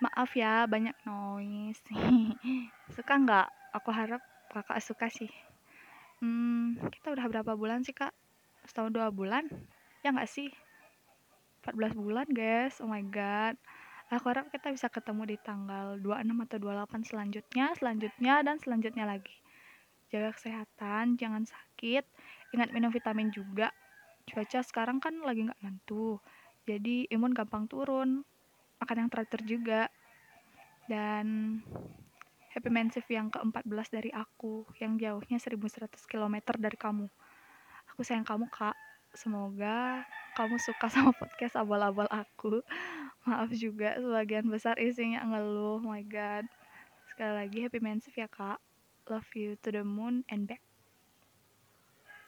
Maaf ya, banyak noise. Suka nggak? Aku harap kakak suka sih. Hmm, kita udah berapa bulan sih kak? Setahun dua bulan? Ya nggak sih? 14 bulan guys, oh my god. Aku harap kita bisa ketemu di tanggal 26 atau 28 selanjutnya, selanjutnya, dan selanjutnya lagi. Jaga kesehatan, jangan sakit. Ingat minum vitamin juga. Cuaca sekarang kan lagi nggak nentu. Jadi imun gampang turun. Makan yang teratur juga. Dan Happy Mensif yang ke-14 dari aku, yang jauhnya 1100 km dari kamu. Aku sayang kamu, Kak. Semoga kamu suka sama podcast abal-abal aku. Maaf juga sebagian besar isinya ngeluh. Oh my god. Sekali lagi happy mensif ya, Kak. Love you to the moon and back.